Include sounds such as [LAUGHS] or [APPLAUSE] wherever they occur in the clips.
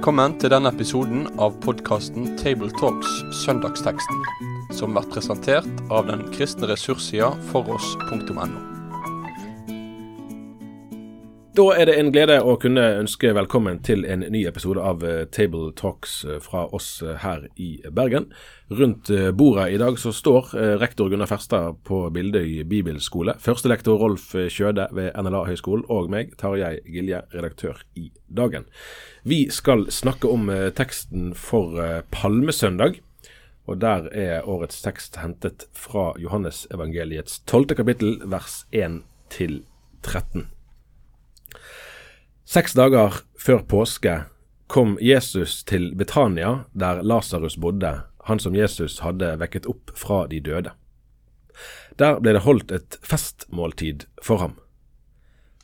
Velkommen til denne episoden av podkasten Tabletalks Søndagsteksten, som blir presentert av den kristne ressurssida foross.no. Da er det en glede å kunne ønske velkommen til en ny episode av eh, Table Talks eh, fra oss eh, her i Bergen. Rundt bordet i dag så står rektor Gunnar Ferstad på Bildøy bibelskole, førstelektor Rolf Kjøde ved NLA høgskolen og meg, Tarjei Gilje, redaktør i Dagen. Vi skal snakke om teksten for Palmesøndag. Og der er årets tekst hentet fra Johannes evangeliets tolvte kapittel, vers 1 til 13. Seks dager før påske kom Jesus til Betania, der Lasarus bodde, han som Jesus hadde vekket opp fra de døde. Der ble det holdt et festmåltid for ham.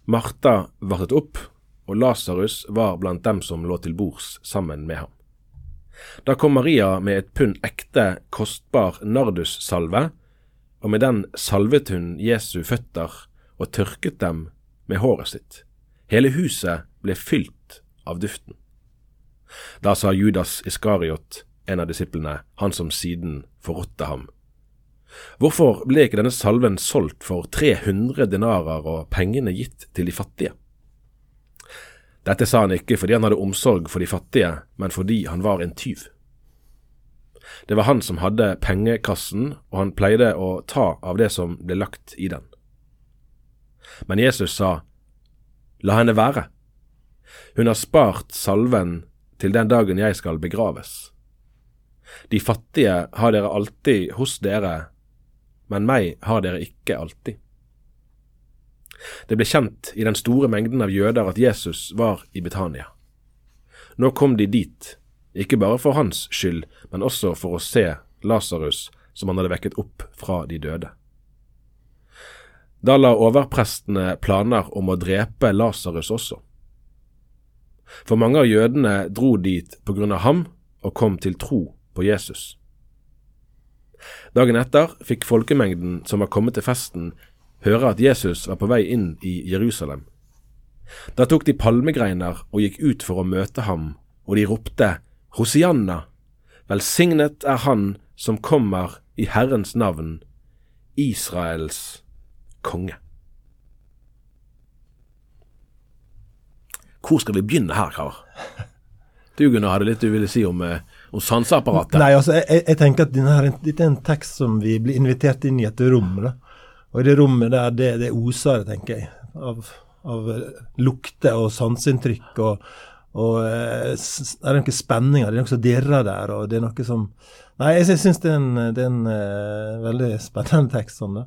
Martha vartet opp, og Lasarus var blant dem som lå til bords sammen med ham. Da kom Maria med et pund ekte, kostbar nardussalve, og med den salvet hun Jesu føtter og tørket dem med håret sitt. Hele huset ble fylt av duften. Da sa Judas Iskariot, en av disiplene, han som siden forrådte ham. Hvorfor ble ikke denne salven solgt for 300 denarer og pengene gitt til de fattige? Dette sa han ikke fordi han hadde omsorg for de fattige, men fordi han var en tyv. Det var han som hadde pengekassen, og han pleide å ta av det som ble lagt i den. Men Jesus sa, La henne være. Hun har spart salven til den dagen jeg skal begraves. De fattige har dere alltid hos dere, men meg har dere ikke alltid. Det ble kjent i den store mengden av jøder at Jesus var i Betania. Nå kom de dit, ikke bare for hans skyld, men også for å se Lasarus, som han hadde vekket opp fra de døde. Da la overprestene planer om å drepe Lasarus også. For mange av jødene dro dit på grunn av ham og kom til tro på Jesus. Dagen etter fikk folkemengden som var kommet til festen, høre at Jesus var på vei inn i Jerusalem. Da tok de palmegreiner og gikk ut for å møte ham, og de ropte Hosianna, velsignet er Han som kommer i Herrens navn, Israels konge. Hvor skal vi begynne her, karer? Du Gunnar, hadde litt du ville si om, eh, om sanseapparatet? Nei, altså, jeg, jeg, tenker at dette er en tekst som vi blir invitert inn i et rom. Da. Og det rommet der, det, det oser tenker jeg, av, av eh, lukter og sanseinntrykk. Og, og eh, det er noen spenninger, det er noe som dirrer der. og det er noe som Nei, jeg syns det er en, det er en uh, veldig spennende tekst. sånn da.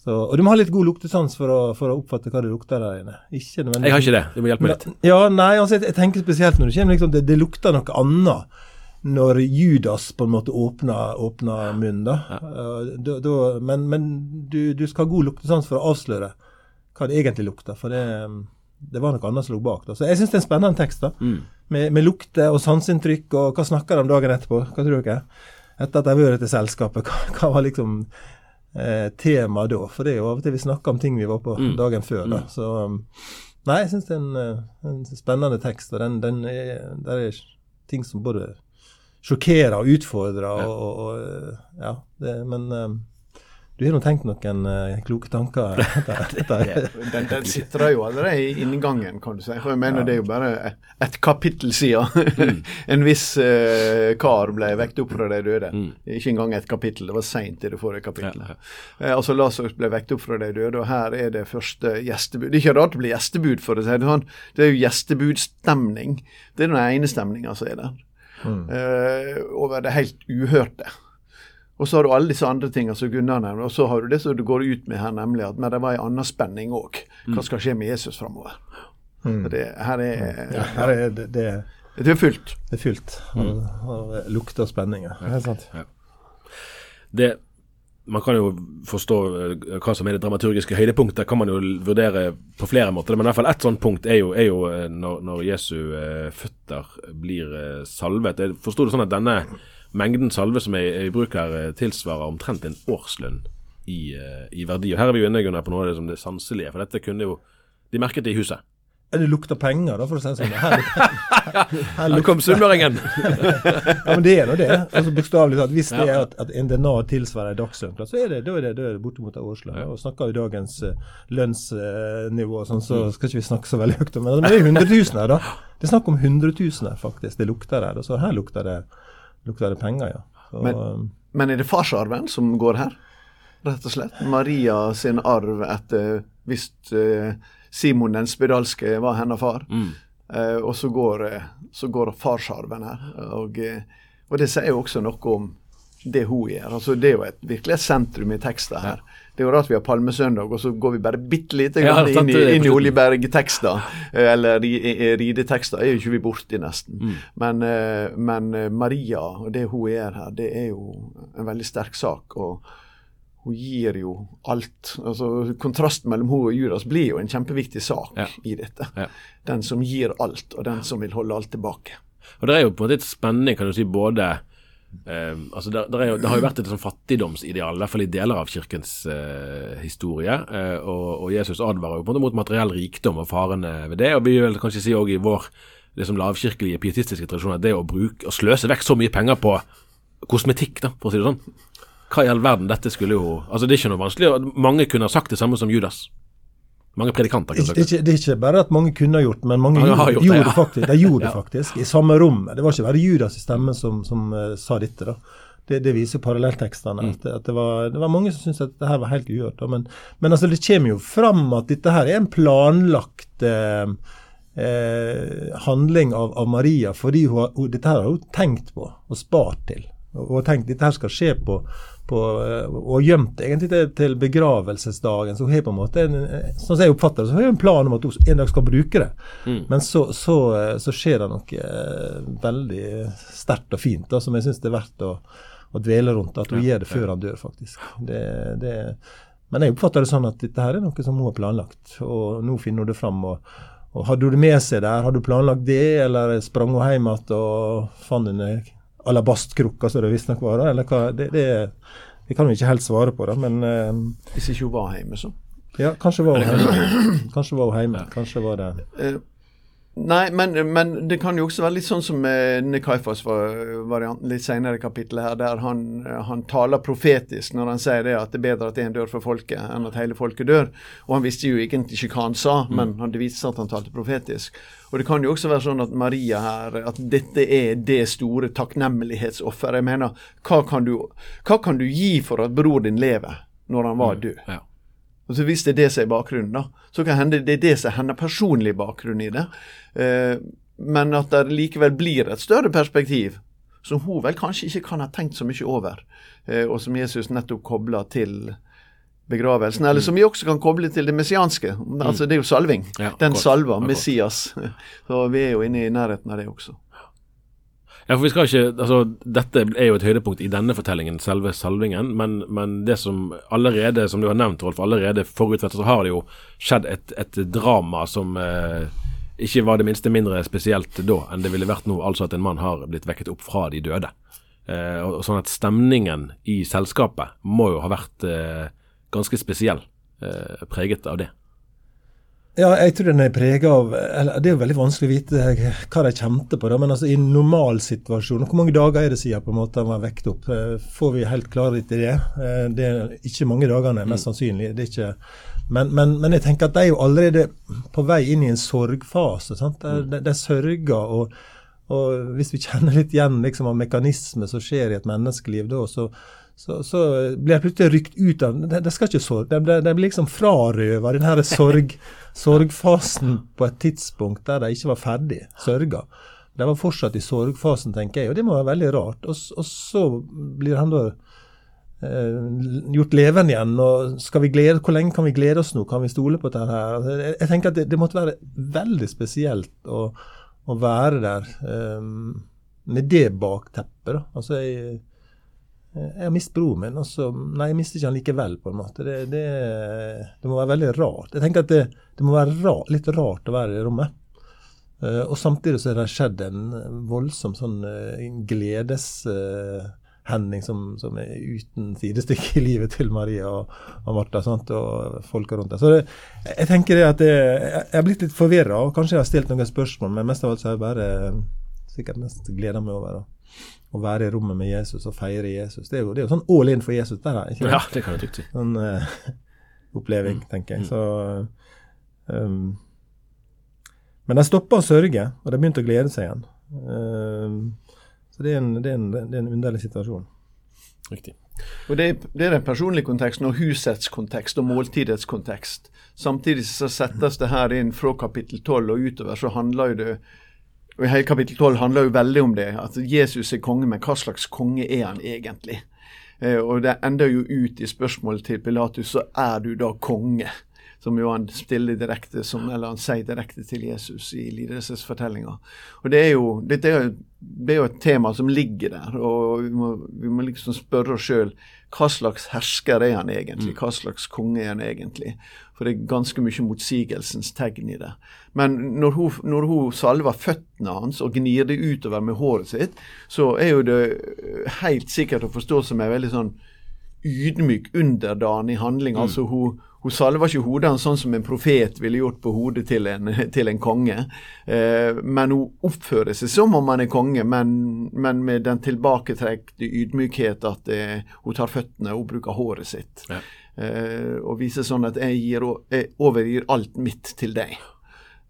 Så, og du må ha litt god luktesans for å, for å oppfatte hva det lukter der inne. Ikke jeg har ikke det. Du må hjelpe meg litt. Ja, nei, altså, jeg, jeg, tenker spesielt når det kommer liksom, det, det, lukter noe annet når Judas på en måte åpner, åpner munnen. da. Uh, da, da men, men du, du, skal ha god luktesans for å avsløre hva det egentlig lukter. For det, det var noe annet som lå bak. da. Så jeg syns det er en spennende tekst. da. Mm. Med, med lukter og sanseinntrykk. Og hva snakker de om dagen etterpå? Hva tror dere? Etter at de har vært i selskapet, [LAUGHS] hva, hva var liksom eh, tema da. For det er jo av og til vi snakker om ting vi var på mm. dagen før. da. Mm. Så um, nei, jeg syns det er en, eh, en, spennende tekst. og den, den er, Der er ting som både sjokkerer og utfordre. Ja. Og, og, og ja, det, men um, du har nå tenkt noen uh, kloke tanker? [LAUGHS] den, den, sitter jo allerede i inngangen, kan du si. For jeg mener ja. det er jo bare et kapittel siden mm. [LAUGHS] en viss uh, kar ble vekket opp fra de døde. Mm. Ikke engang et kapittel, det var seint i det forrige kapittelet. Ja. Altså Lasarus ble vekket opp fra de døde, og her er det første gjestebud. Det er ikke rart det blir gjestebud, for å si det sånn. Det er jo gjestebudstemning. Det er den ene stemninga som er der. Mm. over det helt uhørte. Og så har du alle disse andre tingene som Gunnar nevner. Og så har du det som du går ut med her, nemlig at men det var en annen spenning òg. Hva mm. skal skje med Jesus framover? Mm. Det, her er, ja, her er det, det, det, er fullt. Det er fullt av, mm. lukt og spenninger. Ja. Det er sant. Ja. Det, man kan jo forstå eh, hva som er det dramaturgiske høydepunktet, kan man jo vurdere på flere måter. Men i hvert fall ett sånt punkt er jo, er jo eh, når, når, Jesu eh, føtter blir eh, salvet. Jeg forsto det sånn at denne mengden salve som er i bruk her, eh, tilsvarer omtrent en årslønn i, eh, i verdi. Og Her er vi jo inne på noe av det som det sanselige, for dette kunne jo De merket det i huset. Det lukter penger, da, for å si det sånn. Her, [LAUGHS] her, her kom sunnmøringen! [LAUGHS] ja, men det er nå det. Altså Bokstavelig talt. Hvis det er at, at en DNA tilsvarer en dagslønn, så er det, da er det, da er det bortimot en årslønn. Og snakker vi dagens uh, lønnsnivå, uh, sånn, så mm. skal ikke vi snakke så veldig høyt om det. men det er hundretusener, da. Det er snakk om hundretusener, faktisk. Det lukter her. Så her lukter det, lukter det penger, ja. Så, men, um, men er det farsarven som går her? Rett og slett. Maria sin arv etter hvis uh, Simon den spedalske var hennes far. Mm. Uh, og så går, uh, så går farsarven her. Og, uh, og, det sier jo også noe om det hun gjør. Altså, det er jo et, virkelig et sentrum i teksten her. Ja. Det er jo rart vi har palmesøndag, og så går vi bare bitte lite ja, inn, i, inn i Oljeberg-tekster. Eller ridetekster er jo ikke vi borti, nesten. Mm. Men, men, Maria og det hun gjør her, det er jo en veldig sterk sak. og hun gir jo alt. Altså, Kontrasten mellom hun og Judas blir jo en kjempeviktig sak ja. i dette. Ja. Den som gir alt, og den som vil holde alt tilbake. Og Det er jo på en måte et spennende, kan du si, både eh, altså det, det, jo, det, har jo vært et sånn fattigdomsideal, i hvert fall i deler av kirkens eh, historie. Eh, og, og, Jesus advarer jo på en måte mot materiell rikdom og farene ved det. Og vi vil kanskje si òg i vår liksom lavkirkelige, pietistiske tradisjon at det å bruke, å sløse vekk så mye penger på kosmetikk, da, for å si det sånn, hva i all verden, dette skulle jo Altså, det er ikke noe vanskelig. Mange kunne ha sagt det samme som Judas. Mange predikanter kunne sagt det. Ikke, det er ikke bare at mange kunne ha gjort men mange, mange gjorde, gjort, det, ja. faktisk. De gjorde [LAUGHS] det faktisk, i samme rommet. Det var ikke bare Judas' stemme som, som uh, sa dette. da. Det, det viser parallelltekstene. Mm. At, at det, var, det, var, mange som syntes at dette her var helt uhørt. Men, men altså, det kommer jo fram at dette her er en planlagt eh, eh, handling av, av, Maria, fordi hun, hun, dette her har hun tenkt på og spart til. Og, og tenkt dette her skal skje på, på, eh, og gjemt egentlig til, til begravelsesdagen. Så hun har på en måte, en, sånn som jeg oppfatter det, så har hun en plan om at hun en dag skal bruke det. Mm. Men så, så, eh, så, skjer det noe eh, veldig sterkt og fint da, som jeg syns det er verdt å, å, dvele rundt. At hun ja, gjør det før ja. han dør, faktisk. Det, det, men jeg oppfatter det sånn at dette her er noe som hun har planlagt, og nå finner hun det fram. og, og Hadde hun det med seg der? Hadde hun planlagt det, eller sprang hun hjem igjen og fant en alabastkrukka som det visstnok var. Eller hva, det, det, det, kan vi ikke helt svare på, da, men uh, Hvis ikke hun var hjemme, så? Ja, kanskje var hun hjemme. Kanskje var hjemme. Kanskje var det uh, Nei, men, men, det kan jo også være litt sånn som Nekaifas-varianten litt senere i kapittelet her, der han, han, taler profetisk når han sier det at det er bedre at én dør for folket enn at hele folket dør. Og han visste jo egentlig ikke hva han sa, mm. men han viste seg at han talte profetisk. Og det kan jo også være sånn at Maria her, at dette er det store takknemlighetsoffer. Jeg mener, hva kan, du, hva kan du gi for at bror din lever når han var mm. død? Ja. Og så Hvis det er det som er bakgrunnen, da, så kan hende det er det som er hennes personlige bakgrunn i det. Eh, men at det likevel blir et større perspektiv, som hun vel kanskje ikke kan ha tenkt så mye over, eh, og som Jesus nettopp kobler til begravelsen. Eller som vi også kan koble til det messianske. Altså Det er jo salving. Ja, Den salver Messias. [LAUGHS] Så vi er jo inne i nærheten av det også. Ja, for vi skal ikke, altså Dette er jo et høydepunkt i denne fortellingen, selve salvingen. Men, men det som allerede, som du har nevnt, Rolf, allerede forut så har det jo skjedd et, et drama som eh, ikke var det minste mindre spesielt da enn det ville vært nå. Altså at en mann har blitt vekket opp fra de døde. Eh, og, sånn at stemningen i selskapet må jo ha vært eh, ganske spesiell. Eh, preget av det. Ja, jeg tror den er prega av eller Det er jo veldig vanskelig å vite hva de kjente på. Da, men altså i en normalsituasjon Hvor mange dager er det siden på en måte han var vekt opp? Eh, får vi helt klarhet i det? Eh, det er ikke mange dagene, mest mm. sannsynlig. Det er ikke, men, men, men, jeg tenker at de er jo allerede på vei inn i en sorgfase. sant? De, mm. de, de sørger. og og hvis vi kjenner litt igjen liksom, av mekanismer som skjer i et menneskeliv, da, så, så, så blir jeg plutselig rykt ut av Det, det skal ikke sorg. De, de, de blir liksom frarøva den her sorg, [LAUGHS] sorgfasen på et tidspunkt der de ikke var ferdig sørga. De var fortsatt i sorgfasen, tenker jeg, og det må være veldig rart. Og, og så blir han da eh, gjort levende igjen. og skal vi glede, Hvor lenge kan vi glede oss nå? Kan vi stole på dette her? Altså, jeg, jeg tenker at det, det, måtte være veldig spesielt å, å være der eh, med det bakteppet. da. Altså, jeg jeg har mistet broren min, og så Nei, jeg mister ikke han likevel, på en måte. Det, det, det må være veldig rart. Jeg tenker at det, det må være rart, litt rart å være i rommet. Uh, og samtidig så har det skjedd en voldsom sånn gledeshending som, som, er uten sidestykke i livet til Maria og, og Martha sant? og folka rundt der. Så det, jeg tenker det at det, jeg er blitt litt forvirra, og kanskje jeg har stilt noen spørsmål, men mest av alt så har jeg bare sikkert mest gleda meg over å, å være i rommet med Jesus og feire Jesus. Det er jo, det er jo sånn all in for Jesus der, ikke Ja, det kan jeg trygt si. Sånn [LAUGHS] uh, oppleving, tenker jeg. Så um, Men de stoppa å sørge, og de begynte å glede seg igjen. Um, så det er, en, det, er en, det er en underlig situasjon. Riktig. Og det, det, er den personlige konteksten og husets kontekst og måltidets kontekst. Samtidig så settes det her inn fra kapittel 12 og utover, så handler jo det og Hele kapittel 12 handler jo veldig om det. At Jesus er konge, men hva slags konge er han egentlig? Eh, og det ender jo ut i spørsmålet til Pilatus, så er du da konge? Som jo han stiller direkte som, eller han sier direkte til Jesus i lidelsesfortellinga. Og det er, jo, det, er, det er jo et tema som ligger der, og vi må, vi må liksom spørre oss sjøl hva slags hersker er han egentlig? Hva slags konge er han egentlig? For det er ganske mye motsigelsens tegn i det. Men når hun, når hun salver føttene hans og gnir det utover med håret sitt, så er jo det helt sikkert å forstå som en veldig sånn ydmyk, underdanig handling. Mm. Altså hun, hun salver ikke hodet hans sånn som en profet ville gjort på hodet til en, [LAUGHS] til en konge. Eh, men hun oppfører seg som om han er konge, men, men med den tilbaketrekte ydmykhet at det, hun tar føttene og bruker håret sitt. Ja. Eh, og viser sånn at jeg, gir, jeg overgir alt mitt til deg.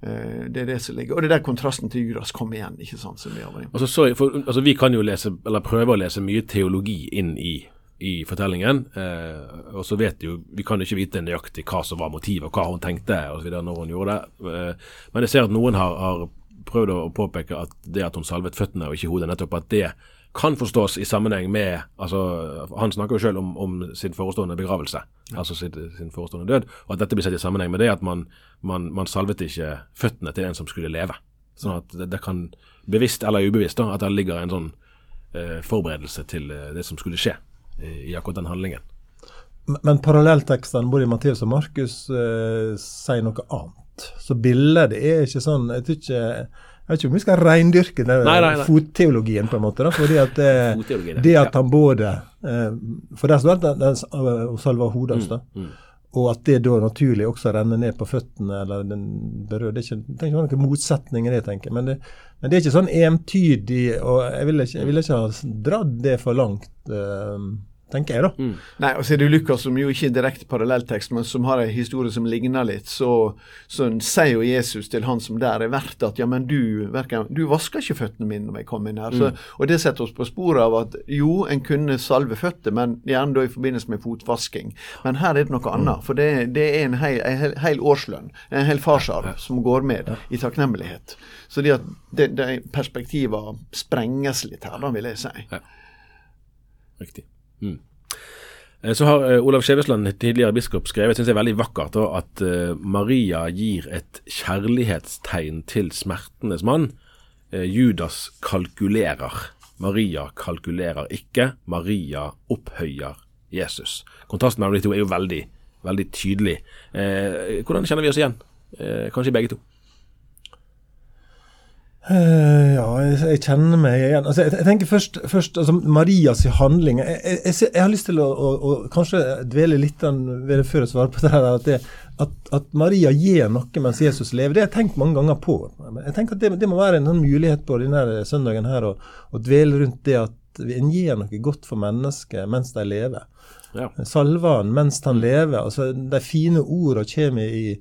Eh, det er det som ligger. Og det er der kontrasten til Judas kommer igjen. ikke sant, som Vi har vært altså, sorry, for, altså, vi kan jo lese, eller prøve å lese mye teologi inn i i fortellingen. Eh, og så vet jo, Vi kan ikke vite nøyaktig hva som var motivet, og hva hun tenkte og så videre når hun gjorde det. Eh, men jeg ser at noen har, har, prøvd å påpeke at det at hun salvet føttene og ikke hodet, nettopp at det kan forstås i sammenheng med altså Han snakker jo selv om, om sin forestående begravelse, ja. altså sin, sin, forestående død. Og at dette blir sett i sammenheng med det at man, man, man salvet ikke føttene til en som skulle leve. Sånn at det, det kan, bevisst eller ubevisst, da, at det ligger en sånn eh, forberedelse til eh, det som skulle skje i akkurat den handlingen. Men parallelltekstene både i Matteus og Markus eh, sier noe annet. Så bildet er ikke sånn Jeg tror ikke jeg vet ikke om vi skal reindyrke den nei, nei, nei. fotteologien, på en måte. Da, fordi at det, det at han både eh, For der står det at han salver hodet hans. Mm, mm. Og at det da naturlig også renner ned på føttene eller den berører. Det er ikke, det er ikke noen motsetning i det, tenker jeg. Men det, men det er ikke sånn entydig, og jeg ville ikke, vil ikke ha dratt det for langt. Uh, tenker jeg, da. Mm. Nei, og så er det Lukas, som jo ikke er direkte parallelltekst, men som har en historie som ligner litt. Så, så sier jo Jesus til han som der er verdt at ja, men du, verken, du vasker ikke føttene mine når jeg kom inn her. Mm. Så, og det setter oss på sporet av at jo, en kunne salve føtter, men gjerne da i forbindelse med fotvasking. Men her er det noe annet. For det, det er en hel, en hel, årslønn, en hel farsarv, som går med i takknemlighet. Så det at de, det perspektivene sprenges litt her, da vil jeg si. Ja. Riktig. Mm. Eh, så har uh, Olav Skjevesland, tidligere biskop, skrevet synes jeg er veldig vakkert at uh, Maria gir et kjærlighetstegn til smertenes mann. Judas kalkulerer. Maria kalkulerer ikke. Maria opphøyer Jesus. Kontrasten mellom de to er jo veldig, veldig tydelig. hvordan kjenner vi oss igjen? kanskje begge to? Uh, ja, jeg, jeg, kjenner meg igjen. Altså, jeg, jeg, tenker først, først altså, Marias handling. Jeg, jeg, har lyst til å, å, å, kanskje dvele litt ved det før jeg svarer på det her. At, det, at, at, Maria gir noe mens Jesus lever, det har jeg tenkt mange ganger på. Jeg tenker at Det, det må være en sånn mulighet på denne søndagen her å, å dvele rundt det at en gir noe godt for mennesker mens de lever. Ja. Salver han mens han lever. altså De fine ordene kommer i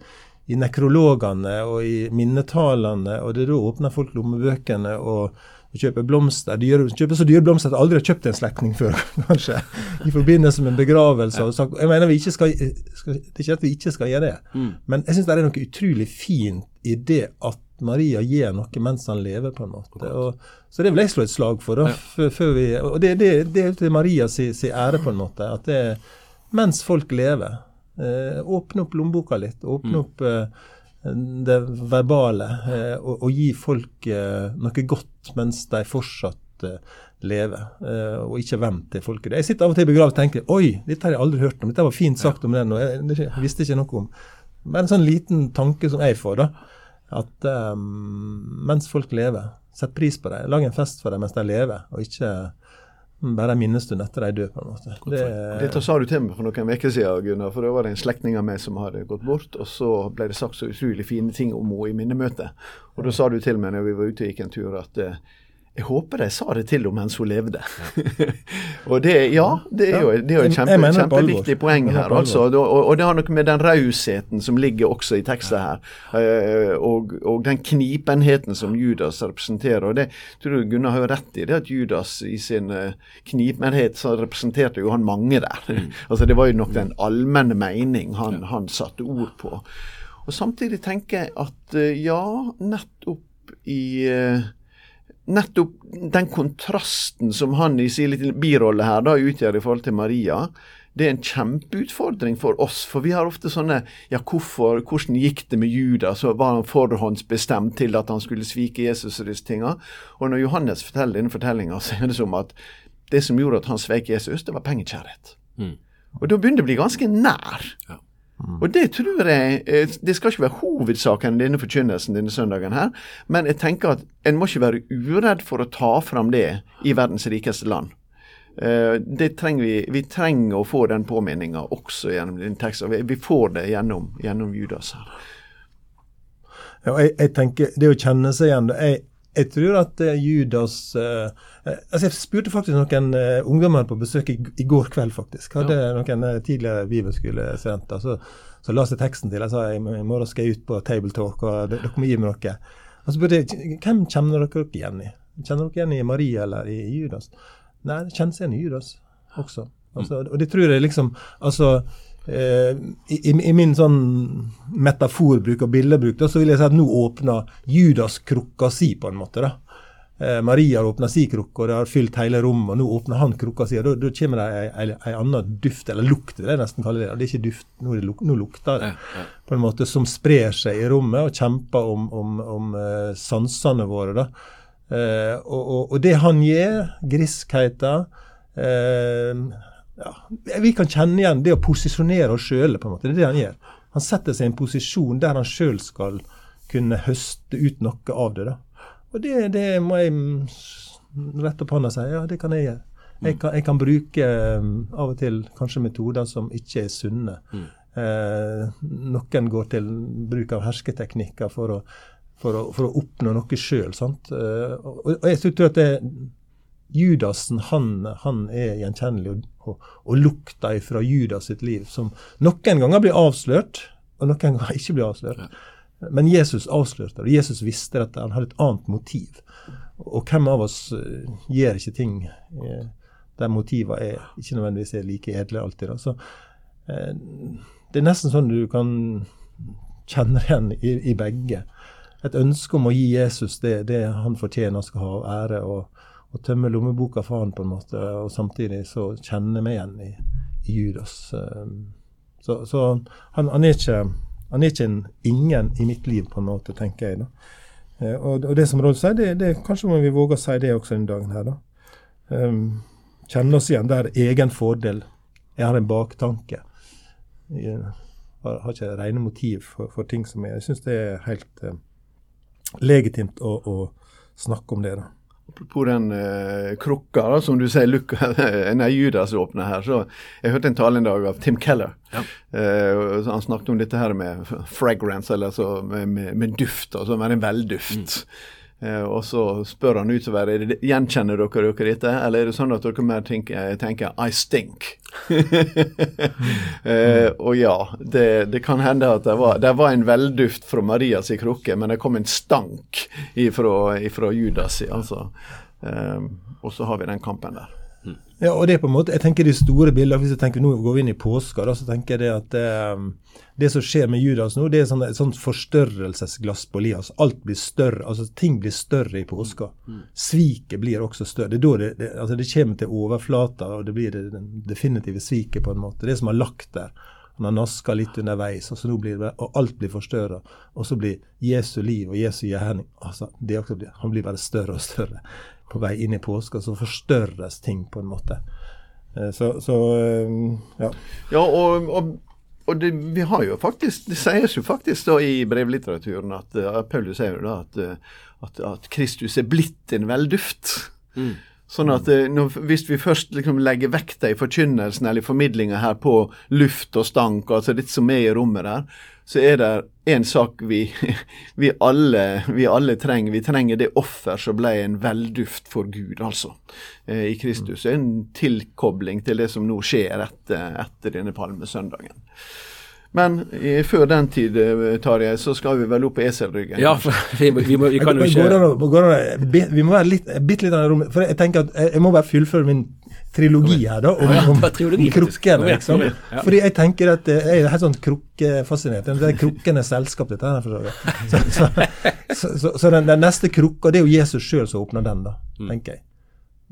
i nekrologene og i minnetalene, og det da åpner folk lommebøkene og, og kjøper blomster. De gjør, kjøper så dyre blomster at de aldri har kjøpt en slektning før, [LAUGHS] kanskje. I forbindelse med en begravelse. Og jeg mener vi ikke skal, skal, Det er ikke at vi ikke skal gjøre det, mm. men jeg syns det er noe utrolig fint i det at Maria gir noe mens han lever, på en måte. Og, så det vil jeg slå et slag for. da, ja. før vi, Og det, det, det er til Marias ære, på en måte. at det mens folk lever, åpne opp lommeboka litt. Åpne mm. opp eh, det verbale. Eh, og, og, gi folk noe godt mens de fortsatt lever. og ikke vent til folk Jeg sitter av og til i begravelse og tenker Oi, dette har jeg aldri hørt om. Dette var fint sagt om den, og jeg, jeg visste ikke noe om. Bare en sånn liten tanke som jeg får, da. At um, mens folk lever, sett pris på dem. Lag en fest for dem mens de lever, og ikke bare en minnestund etter de dør, på en måte. Det, Dette sa du til meg for noen uker siden, Gunnar. For da var det en slektning av meg som hadde gått bort. Og så ble det sagt så utrolig fine ting om henne i minnemøtet. Og da sa du til meg når vi var ute og gikk en tur, at eh, jeg håper de sa det til henne mens hun levde. [LAUGHS] og det, ja, det er jo, det er jo et kjempe, jeg kjempeviktig poeng her. altså. Og, det har noe med den rausheten som ligger også i teksten her, eh, og, og den knipenheten som Judas representerer. og det tror jeg Gunnar har jo rett i, det at Judas i sin eh, knipenhet så representerte jo han mange der. [LAUGHS] altså Det var jo nok den allmenne mening han, han satte ord på. Og Samtidig tenker jeg at eh, ja, nettopp i eh, nettopp den kontrasten som han i sin lille birolle her da utgjør i forhold til Maria, det er en kjempeutfordring for oss. For vi har ofte sånne Ja, hvorfor, hvordan gikk det med Judas? Og var han forhåndsbestemt til at han skulle svike Jesus og disse tinga? Og når Johannes forteller denne fortellinga, så er det som at det som gjorde at han svek Jesus, det var pengekjærlighet. Og da begynner det å bli ganske nær. Og det tror jeg eh, Det skal ikke være hovedsaken denne forkynnelsen denne søndagen her, men jeg tenker at en må ikke være uredd for å ta fram det i verdens rikeste land. Eh, Det trenger vi, vi trenger å få den påminninga også gjennom den teksten. Vi får det gjennom, gjennom Judas her. Ja, jeg, jeg tenker, Det å kjenne seg igjen Jeg, jeg tror at eh, Judas eh, eh, altså Jeg spurte faktisk noen ungdommer på besøk i, går kveld, faktisk. Hadde noen eh, tidligere bibelskolestudenter. Så, så la seg teksten til. Jeg sa i morgen skal jeg ut på table talk, og dere må gi meg noe. Og så spurte jeg hvem kjenner dere dere igjen i. Kjenner dere igjen i Maria eller i Judas? Nei, det kjennes igjen i Judas også. Altså, og det tror jeg liksom altså i, i, I min sånn metaforbruk og bildebruk da, så vil jeg si at nå åpner Judas krukka si, på en måte. da. Eh, Maria har åpna si krukke, og det har fylt hele rommet. og Nå åpner han krukka si, og da, da kommer det ei annen duft, eller lukt, vil jeg nesten kalle det. Det er ikke duft, nå, det luk, nå lukter det. På en måte Som sprer seg i rommet og kjemper om, om, om eh, sansene våre. da. Eh, og, og, og det han gjør, griskheten eh, ja, Vi kan kjenne igjen det å posisjonere oss sjøl, på en måte. Det er det han gjør. Han setter seg i en posisjon der han sjøl skal kunne høste ut noe av det. da. Og det, det må jeg mm, rette opp hånda og si. Ja, det kan jeg gjøre. Jeg kan, jeg kan bruke mm, av og til kanskje metoder som ikke er sunne. Eh, noen går til bruk av hersketeknikker for å, for å, for å oppnå noe sjøl. Eh, og, og jeg tror at det, Judasen han, han er gjenkjennelig, og, og, og lukta fra Judas sitt liv, som noen ganger blir avslørt, og noen ganger ikke blir avslørt. Men Jesus avslørte det, og Jesus visste at han hadde et annet motiv. Og hvem av oss eh, gjør ikke ting eh, der motivene er, ikke nødvendigvis er like edle alltid. Da. Så, eh, det er nesten sånn du kan kjenne igjen i, i begge. Et ønske om å gi Jesus det, det han fortjener skal ha ære, og, og tømme lommeboka for han på en måte, og samtidig så kjenne meg igjen i, i Judas. Eh, Så, så han, han er ikke han er ikke en ingen i mitt liv, på en måte, tenker jeg. da. Eh, og, og det som Rolf sier, det, det, kanskje må vi våge å si det også denne dagen her. da. Um, kjenne oss igjen der egen fordel. Jeg har en baktanke. Jeg har, ikke rene motiv for, for ting som er Jeg syns det er helt eh, legitimt å, å snakke om det. da. Apropos den uh, krukka, da, som du sier, Luka, [LAUGHS] nei, Judas åpner her. så Jeg hørte en tale en dag av Tim Keller. Ja. Uh, så han snakket om dette her med fragrance, eller så med, med, med duft. altså med en velduft. Eh, og så spør han utover er det, gjenkjenner dere dere dette, eller er det sånn at dere mer tenker, tenker I stink? [LAUGHS] eh, og ja, det, det kan hende at det var, det var en velduft fra Marias krukke, men det kom en stank ifra, ifra Judas. altså. Eh, og så har vi den kampen der. Ja, og det er på en måte, jeg tenker de store bildene, Hvis jeg tenker nå går vi inn i påska, da, så tenker jeg det at det, det som skjer med Judas nå, det er sånn, et sånt forstørrelsesglass på livet. Altså, alt blir større. altså Ting blir større i påska. Sviket blir også større. Det er da det, det, altså det kommer til overflata, og det blir det, det definitive sviket, på en måte. Det som har lagt der. Han har naska litt underveis, og så nå blir det, og alt blir forstørra. Og så blir Jesu liv og Jesu gjerning altså, det også blir, Han blir bare større og større på vei inn i påska. Så forstørres ting, på en måte. Eh, Så, så eh, ja. Ja, og, og, og det, vi har jo faktisk, det sies jo faktisk da i brevlitteraturen at uh, Paulus sier jo da at, at, at Kristus er blitt en velduft. Sånn at eh, når, Hvis vi først liksom legger vekta i forkynnelsen eller i formidlinga her på luft og stank, altså det som er i rommet der, så er det en sak vi, [LAUGHS] vi, alle, vi alle trenger. Vi trenger det offer som ble en velduft for Gud, altså, eh, i Kristus. En tilkobling til det som nå skjer etter, etter denne palmesøndagen. Men i, før den tid, eh, Tarjei, så skal vi vel opp på eselryggen? Ja, [LAUGHS] vi, vi, vi, vi kan jo ikke Går det går det Vi må være litt, bitte litt rommet. For jeg tenker at jeg, må bare fullføre min trilogi her, da. Om, om, om krukkene, liksom. Fordi jeg tenker at eh, jeg er helt sånn krukkefascinert. Det er krukkenes selskap, dette her. for så vidt. Så, så, så, så, så den, den neste krukka, det er jo Jesus sjøl som åpner den, da, Mm. tenker jeg.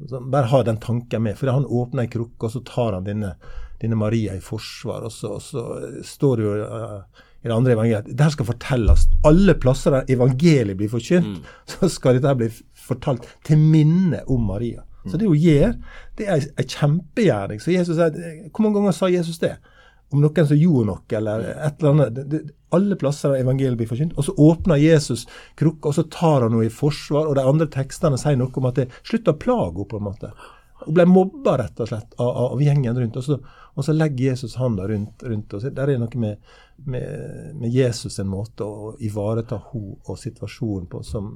Så bare ha den tanken med. For han åpner ei krukke, og så tar han denne, denne Maria i forsvar. Og så, og så står det jo uh, i det andre evangeliet dette skal fortelles. Alle plasser der evangeliet blir forkynt, så skal dette bli fortalt til minne om Maria. Så det hun gjør, det er ei kjempegjerning. Så Jesus sier, Hvor mange ganger sa Jesus det? Om noen som gjorde noe, eller et eller annet. Det, det, alle plasser der evangeliet blir forkynt. Og så åpner Jesus krukka, og så tar han henne i forsvar. Og de andre tekstene sier noe om at det slutt å plage henne, på en måte. Hun ble mobba, rett og slett, av, av gjengen rundt. Og så, og så legger Jesus handa rundt, rundt og så Der er noe med, med, med Jesus en måte å ivareta henne og situasjonen på som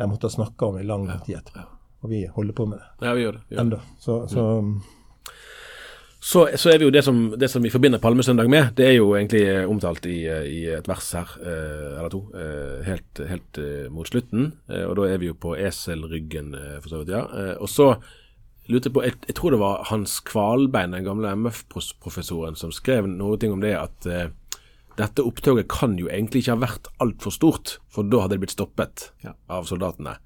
de måtte ha snakka om i lang tid etterpå. Og vi holder på med det Ja, vi gjør det. Vi gjør det. ennå. Så, så Så, så er vi jo det som, det som vi forbinder Palmesøndag med, det er jo egentlig eh, omtalt i, eh, i et vers her, eh, eller to, helt, helt mot slutten. Og da er vi jo på eselryggen, for så vidt, ja. Og så lurte jeg på, jeg, jeg tror det var Hans Kvalbein, den gamle MF-professoren, som skrev noe om det at dette opptoget kan jo egentlig ikke ha vært altfor stort, for da hadde det blitt stoppet av soldatene.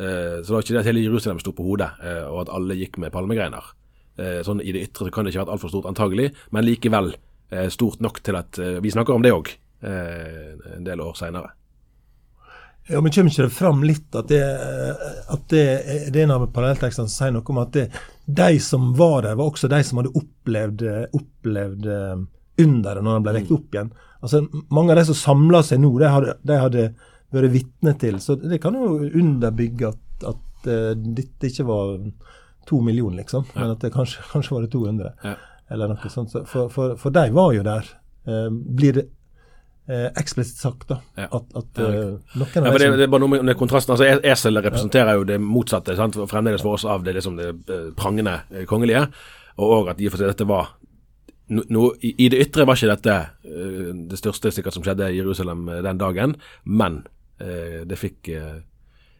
Eh, så det var ikke det at hele Jerusalem sto på hodet, og at alle gikk med palmegreiner. Eh, sånn I det ytre så kan det ikke ha vært altfor stort, antagelig, men likevel eh, stort nok til at eh, vi snakker om det òg eh, en del år seinere. Ja, men kommer ikke det fram litt at det, at det, det er en av parallelltekstene som sier noe om at det, de som var der, var også de som hadde opplevd, opplevd underet når han ble vekket opp igjen. Altså, Mange av de som samla seg nå, de hadde, de hadde vært vitne til. Så det kan jo underbygge at, at dette ikke var to millioner, liksom, men at det kanskje, [LAUGHS] kanskje var det 200. Ja. Eller noe sånt. Så For, for, for de var jo der. Eh, blir det eh, eksplisitt sagt, da. Ja. At, at eh, noen av ja, de det, det er bare noe med, kontrasten. altså Esel representerer jo det motsatte sant? fremdeles for oss av det, liksom det eh, prangende eh, kongelige. Og at i og for seg dette var no, no, i, det ytre var ikke dette eh, det største sikkert som skjedde i Jerusalem den dagen, men det fikk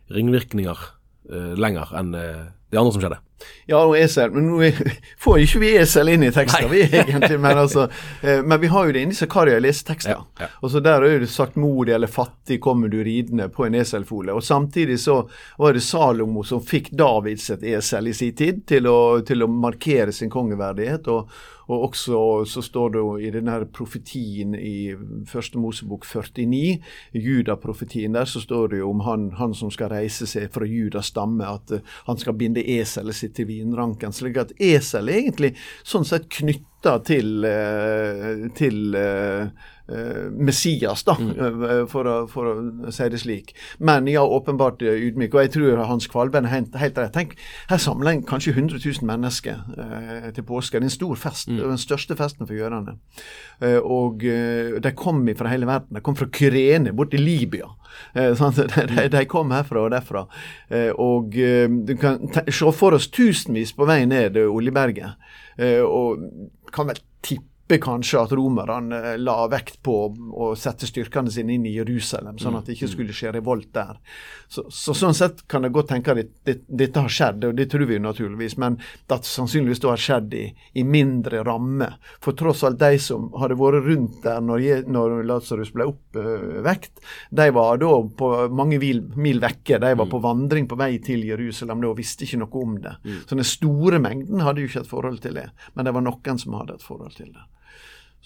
ringvirkninger lenger enn det andre som skjedde. Ja, og esel. Men nå [LAUGHS] får ikke vi esel inn i teksten, vi egentlig. Men, altså, [LAUGHS] eh, men vi har jo det inni Zakaria lesetekster. Ja, ja. Og så Der er det sagt 'modig eller fattig kommer du ridende' på en eselfole. Og Samtidig så var det Salomo som fikk Davids et esel i sin tid til å, til å markere sin kongeverdighet. og og også så står det jo i denne profetien i første Mosebok 49, judaprofetien der så står det jo om han, han som skal reise seg fra Judas stamme, at eh, han skal binde eselet sitt til vinranken. slik at esel er egentlig sånn sett knytta til, eh, til eh, Messias, da, eh, for, å, for å si det slik. Men ja, åpenbart eh, ydmyk. Og jeg tror Hans Kvalben er helt, rett. Tenk, her samler en kanskje 100 000 mennesker eh, til påske. Det er en stor fest. Er den største festen for jødene. Eh, og eh, de kom fra hele verden. De kom fra Kyrene, bort til Libya. Eh, [LAUGHS] sant? De, de, kom herfra og derfra. Eh, og eh, du kan se for oss tusenvis på vei ned eh, Oljeberget. Eh, og kan vel tippe kanskje at romerne eh, la vekt på å sette styrkene sine inn i Jerusalem, sånn at det ikke skulle skje revolt der. Så, så Sånn sett kan jeg godt tenke at det, det, dette har skjedd, og det tror vi jo naturligvis, men det sannsynligvis det har skjedd i, i mindre ramme. For tross alt de som hadde vært rundt der når, når Lazarus ble oppvekt, de var da på mange mil, mil vekke. De var på vandring på vei til Jerusalem da og visste ikke noe om det. Så den store mengden hadde jo ikke et forhold til det, men det var noen som hadde et forhold til det.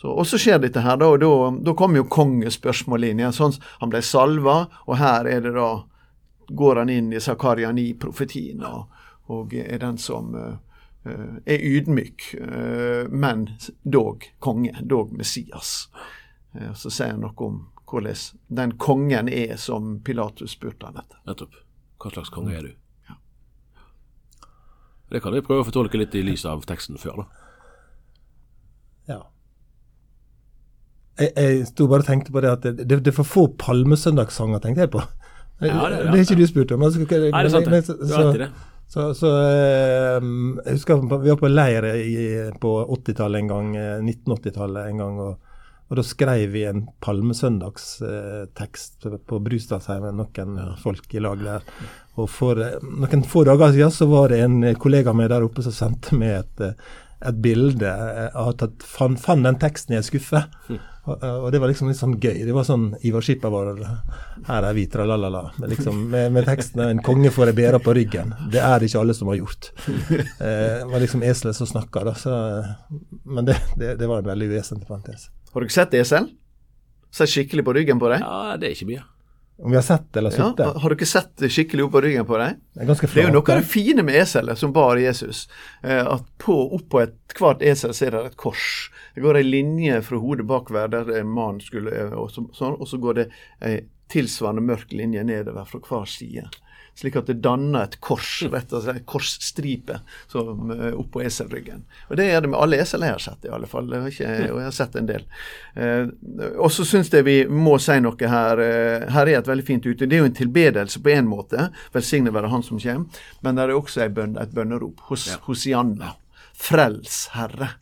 Så, og så skjer dette her, da, og da, da kommer jo kongespørsmålet inn igjen. Sånn, han ble salva, og her er det da går han inn i Zakaria 9-profetien og, og er den som eh, er ydmyk, uh, men dog konge, dog Messias. Uh, så sier han noe om hvordan den kongen er som Pilatus spurte han etter. Nettopp. Hva slags konge er du? Det kan vi prøve å fortolke litt i lys av teksten før, da. Ja. Jeg, jeg sto bare og tenkte på det at det, det, det er for få palmesøndagssanger, tenkte jeg på. Ja, det- det er ikke du spurt om. Altså, Nei, det er sant, Men, så, Du har så- rett i det. Så, så eh, Jeg husker vi var på leir på 80-tallet en gang, eh, 1980-tallet en gang. og, og da skrev vi en palmesøndagstekst på Brustadsheimen noen folk i lag der. Og for eh, noen få dager siden så var det en kollega med der oppe som sendte meg et, eh, et bilde Jeg at han fant, fant den teksten i en skuffe. Og, og det var liksom litt sånn gøy. Det var sånn Ivar Skipper var Her er vi, tralalala. Med, liksom, med, med teksten 'En konge får ei bære på ryggen'. Det er det ikke alle som har gjort. [LAUGHS] Eh, det var liksom eselet som snakka, da. Så, men det, det, det var en veldig uvesentlig parentes. Har du ikke sett esel? Sett skikkelig på ryggen på deg? Ja, det er ikke mye. Om vi har sett eller Ja, har du ikke sett det skikkelig opp på ryggen på deg? Det er Det er jo noe av det fine med eselet som bar Jesus. Eh, at på, oppå ethvert esel så er det et kors. Det går ei linje fra hodet bakover der mannen skulle eh, og så, og så går det ei tilsvarende mørk linje nedover fra hver side. Slik at det danner et kors, rett og slett, et korsstripe som, eh, oppå eselryggen. Og Det gjør det med alle esel jeg har sett, i alle fall. Og jeg har sett en del. Eh, og så syns jeg vi må si noe her. Eh, her er et veldig fint ute. Det er jo en tilbedelse på en måte. Velsignet være Han som kommer. Men det er også et bønnerop. Hos, Ja. Hosianna. Frels, Herre.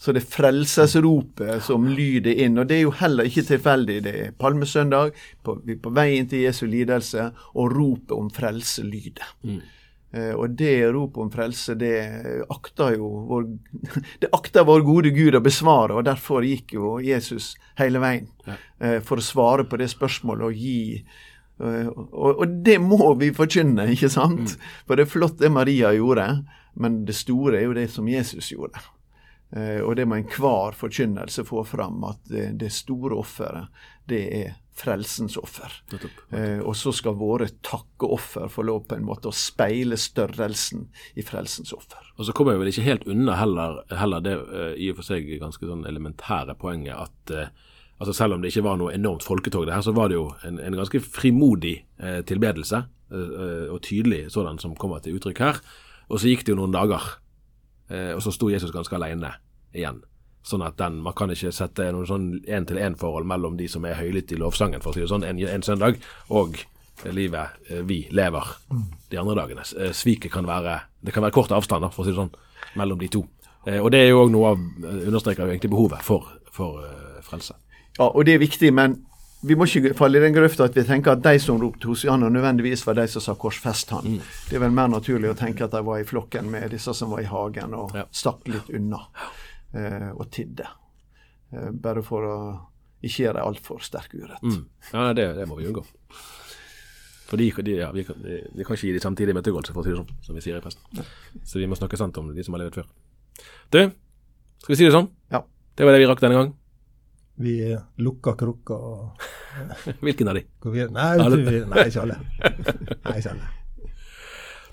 Så det er frelsesropet som lyder inn. Og det er jo heller ikke tilfeldig. Det er palmesøndag, på, vi på vei inn til Jesu lidelse, og ropet om frelse lyder. Eh, og det ropet om frelse, det akter jo vår, [LAUGHS] det akter vår gode Gud å besvare, og derfor gikk jo Jesus hele veien eh, for å svare på det spørsmålet og gi eh, og, og det må vi forkynne, ikke sant? For det er flott det Maria gjorde, men det store er jo det som Jesus gjorde. Eh, og det må enhver forkynnelse få fram, at det, store offeret, det er frelsens offer. Eh, og så skal våre takkeoffer få lov på en måte å speile størrelsen i frelsens offer. Og så kommer jeg vel ikke helt unna heller, heller det eh, i og for seg ganske sånn elementære poenget at altså selv om det ikke var noe enormt folketog det her, så var det jo en, en ganske frimodig eh, tilbedelse, eh, og tydelig sådan som kommer til uttrykk her. Og så gikk det jo noen dager, og så sto Jesus ganske alene igjen. Sånn at den, Man kan ikke sette noen sånn én-til-én-forhold mellom de som er høylytte i lovsangen, for å si det sånn, en, en søndag, og livet eh, vi lever de andre dagene. Eh, Sviket kan være Det kan være kort avstand, for å si det sånn, mellom de to. Eh, Og det er jo òg noe av eh, understreker jo egentlig behovet for, for eh, frelse. Ja, og det er viktig, men vi må ikke falle i den grøfta at vi tenker at de som ropte Hosianna, nødvendigvis var de som sa 'korsfest han'. Det er vel mer naturlig å tenke at de var i flokken med disse som var i hagen og Ja. stakk litt unna eh, og tidde. Eh, bare for å ikke gjøre altfor sterk urett. Mm. Ja, det, det må vi unngå. For de, de, ja, vi, kan, de, vi kan ikke gi de samtidig møtegåelse, for å si det sånn, som vi sier i presten. Så vi må snakke sant om de som har levd før. Du, skal vi si det sånn? Ja. Det var det vi rakk denne gang. Vi lukker krukka og [LAUGHS] Hvilken av de? Vi. Nei, Alle. vi, nei, ikke alle. [LAUGHS] Nei, ikke alle.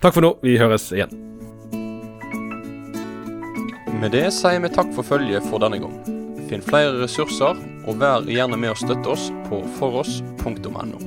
Takk for nå. Vi høres igjen. Med det sier vi takk for følget for denne gang. Finn flere ressurser, og vær gjerne med å støtte oss på foross.no.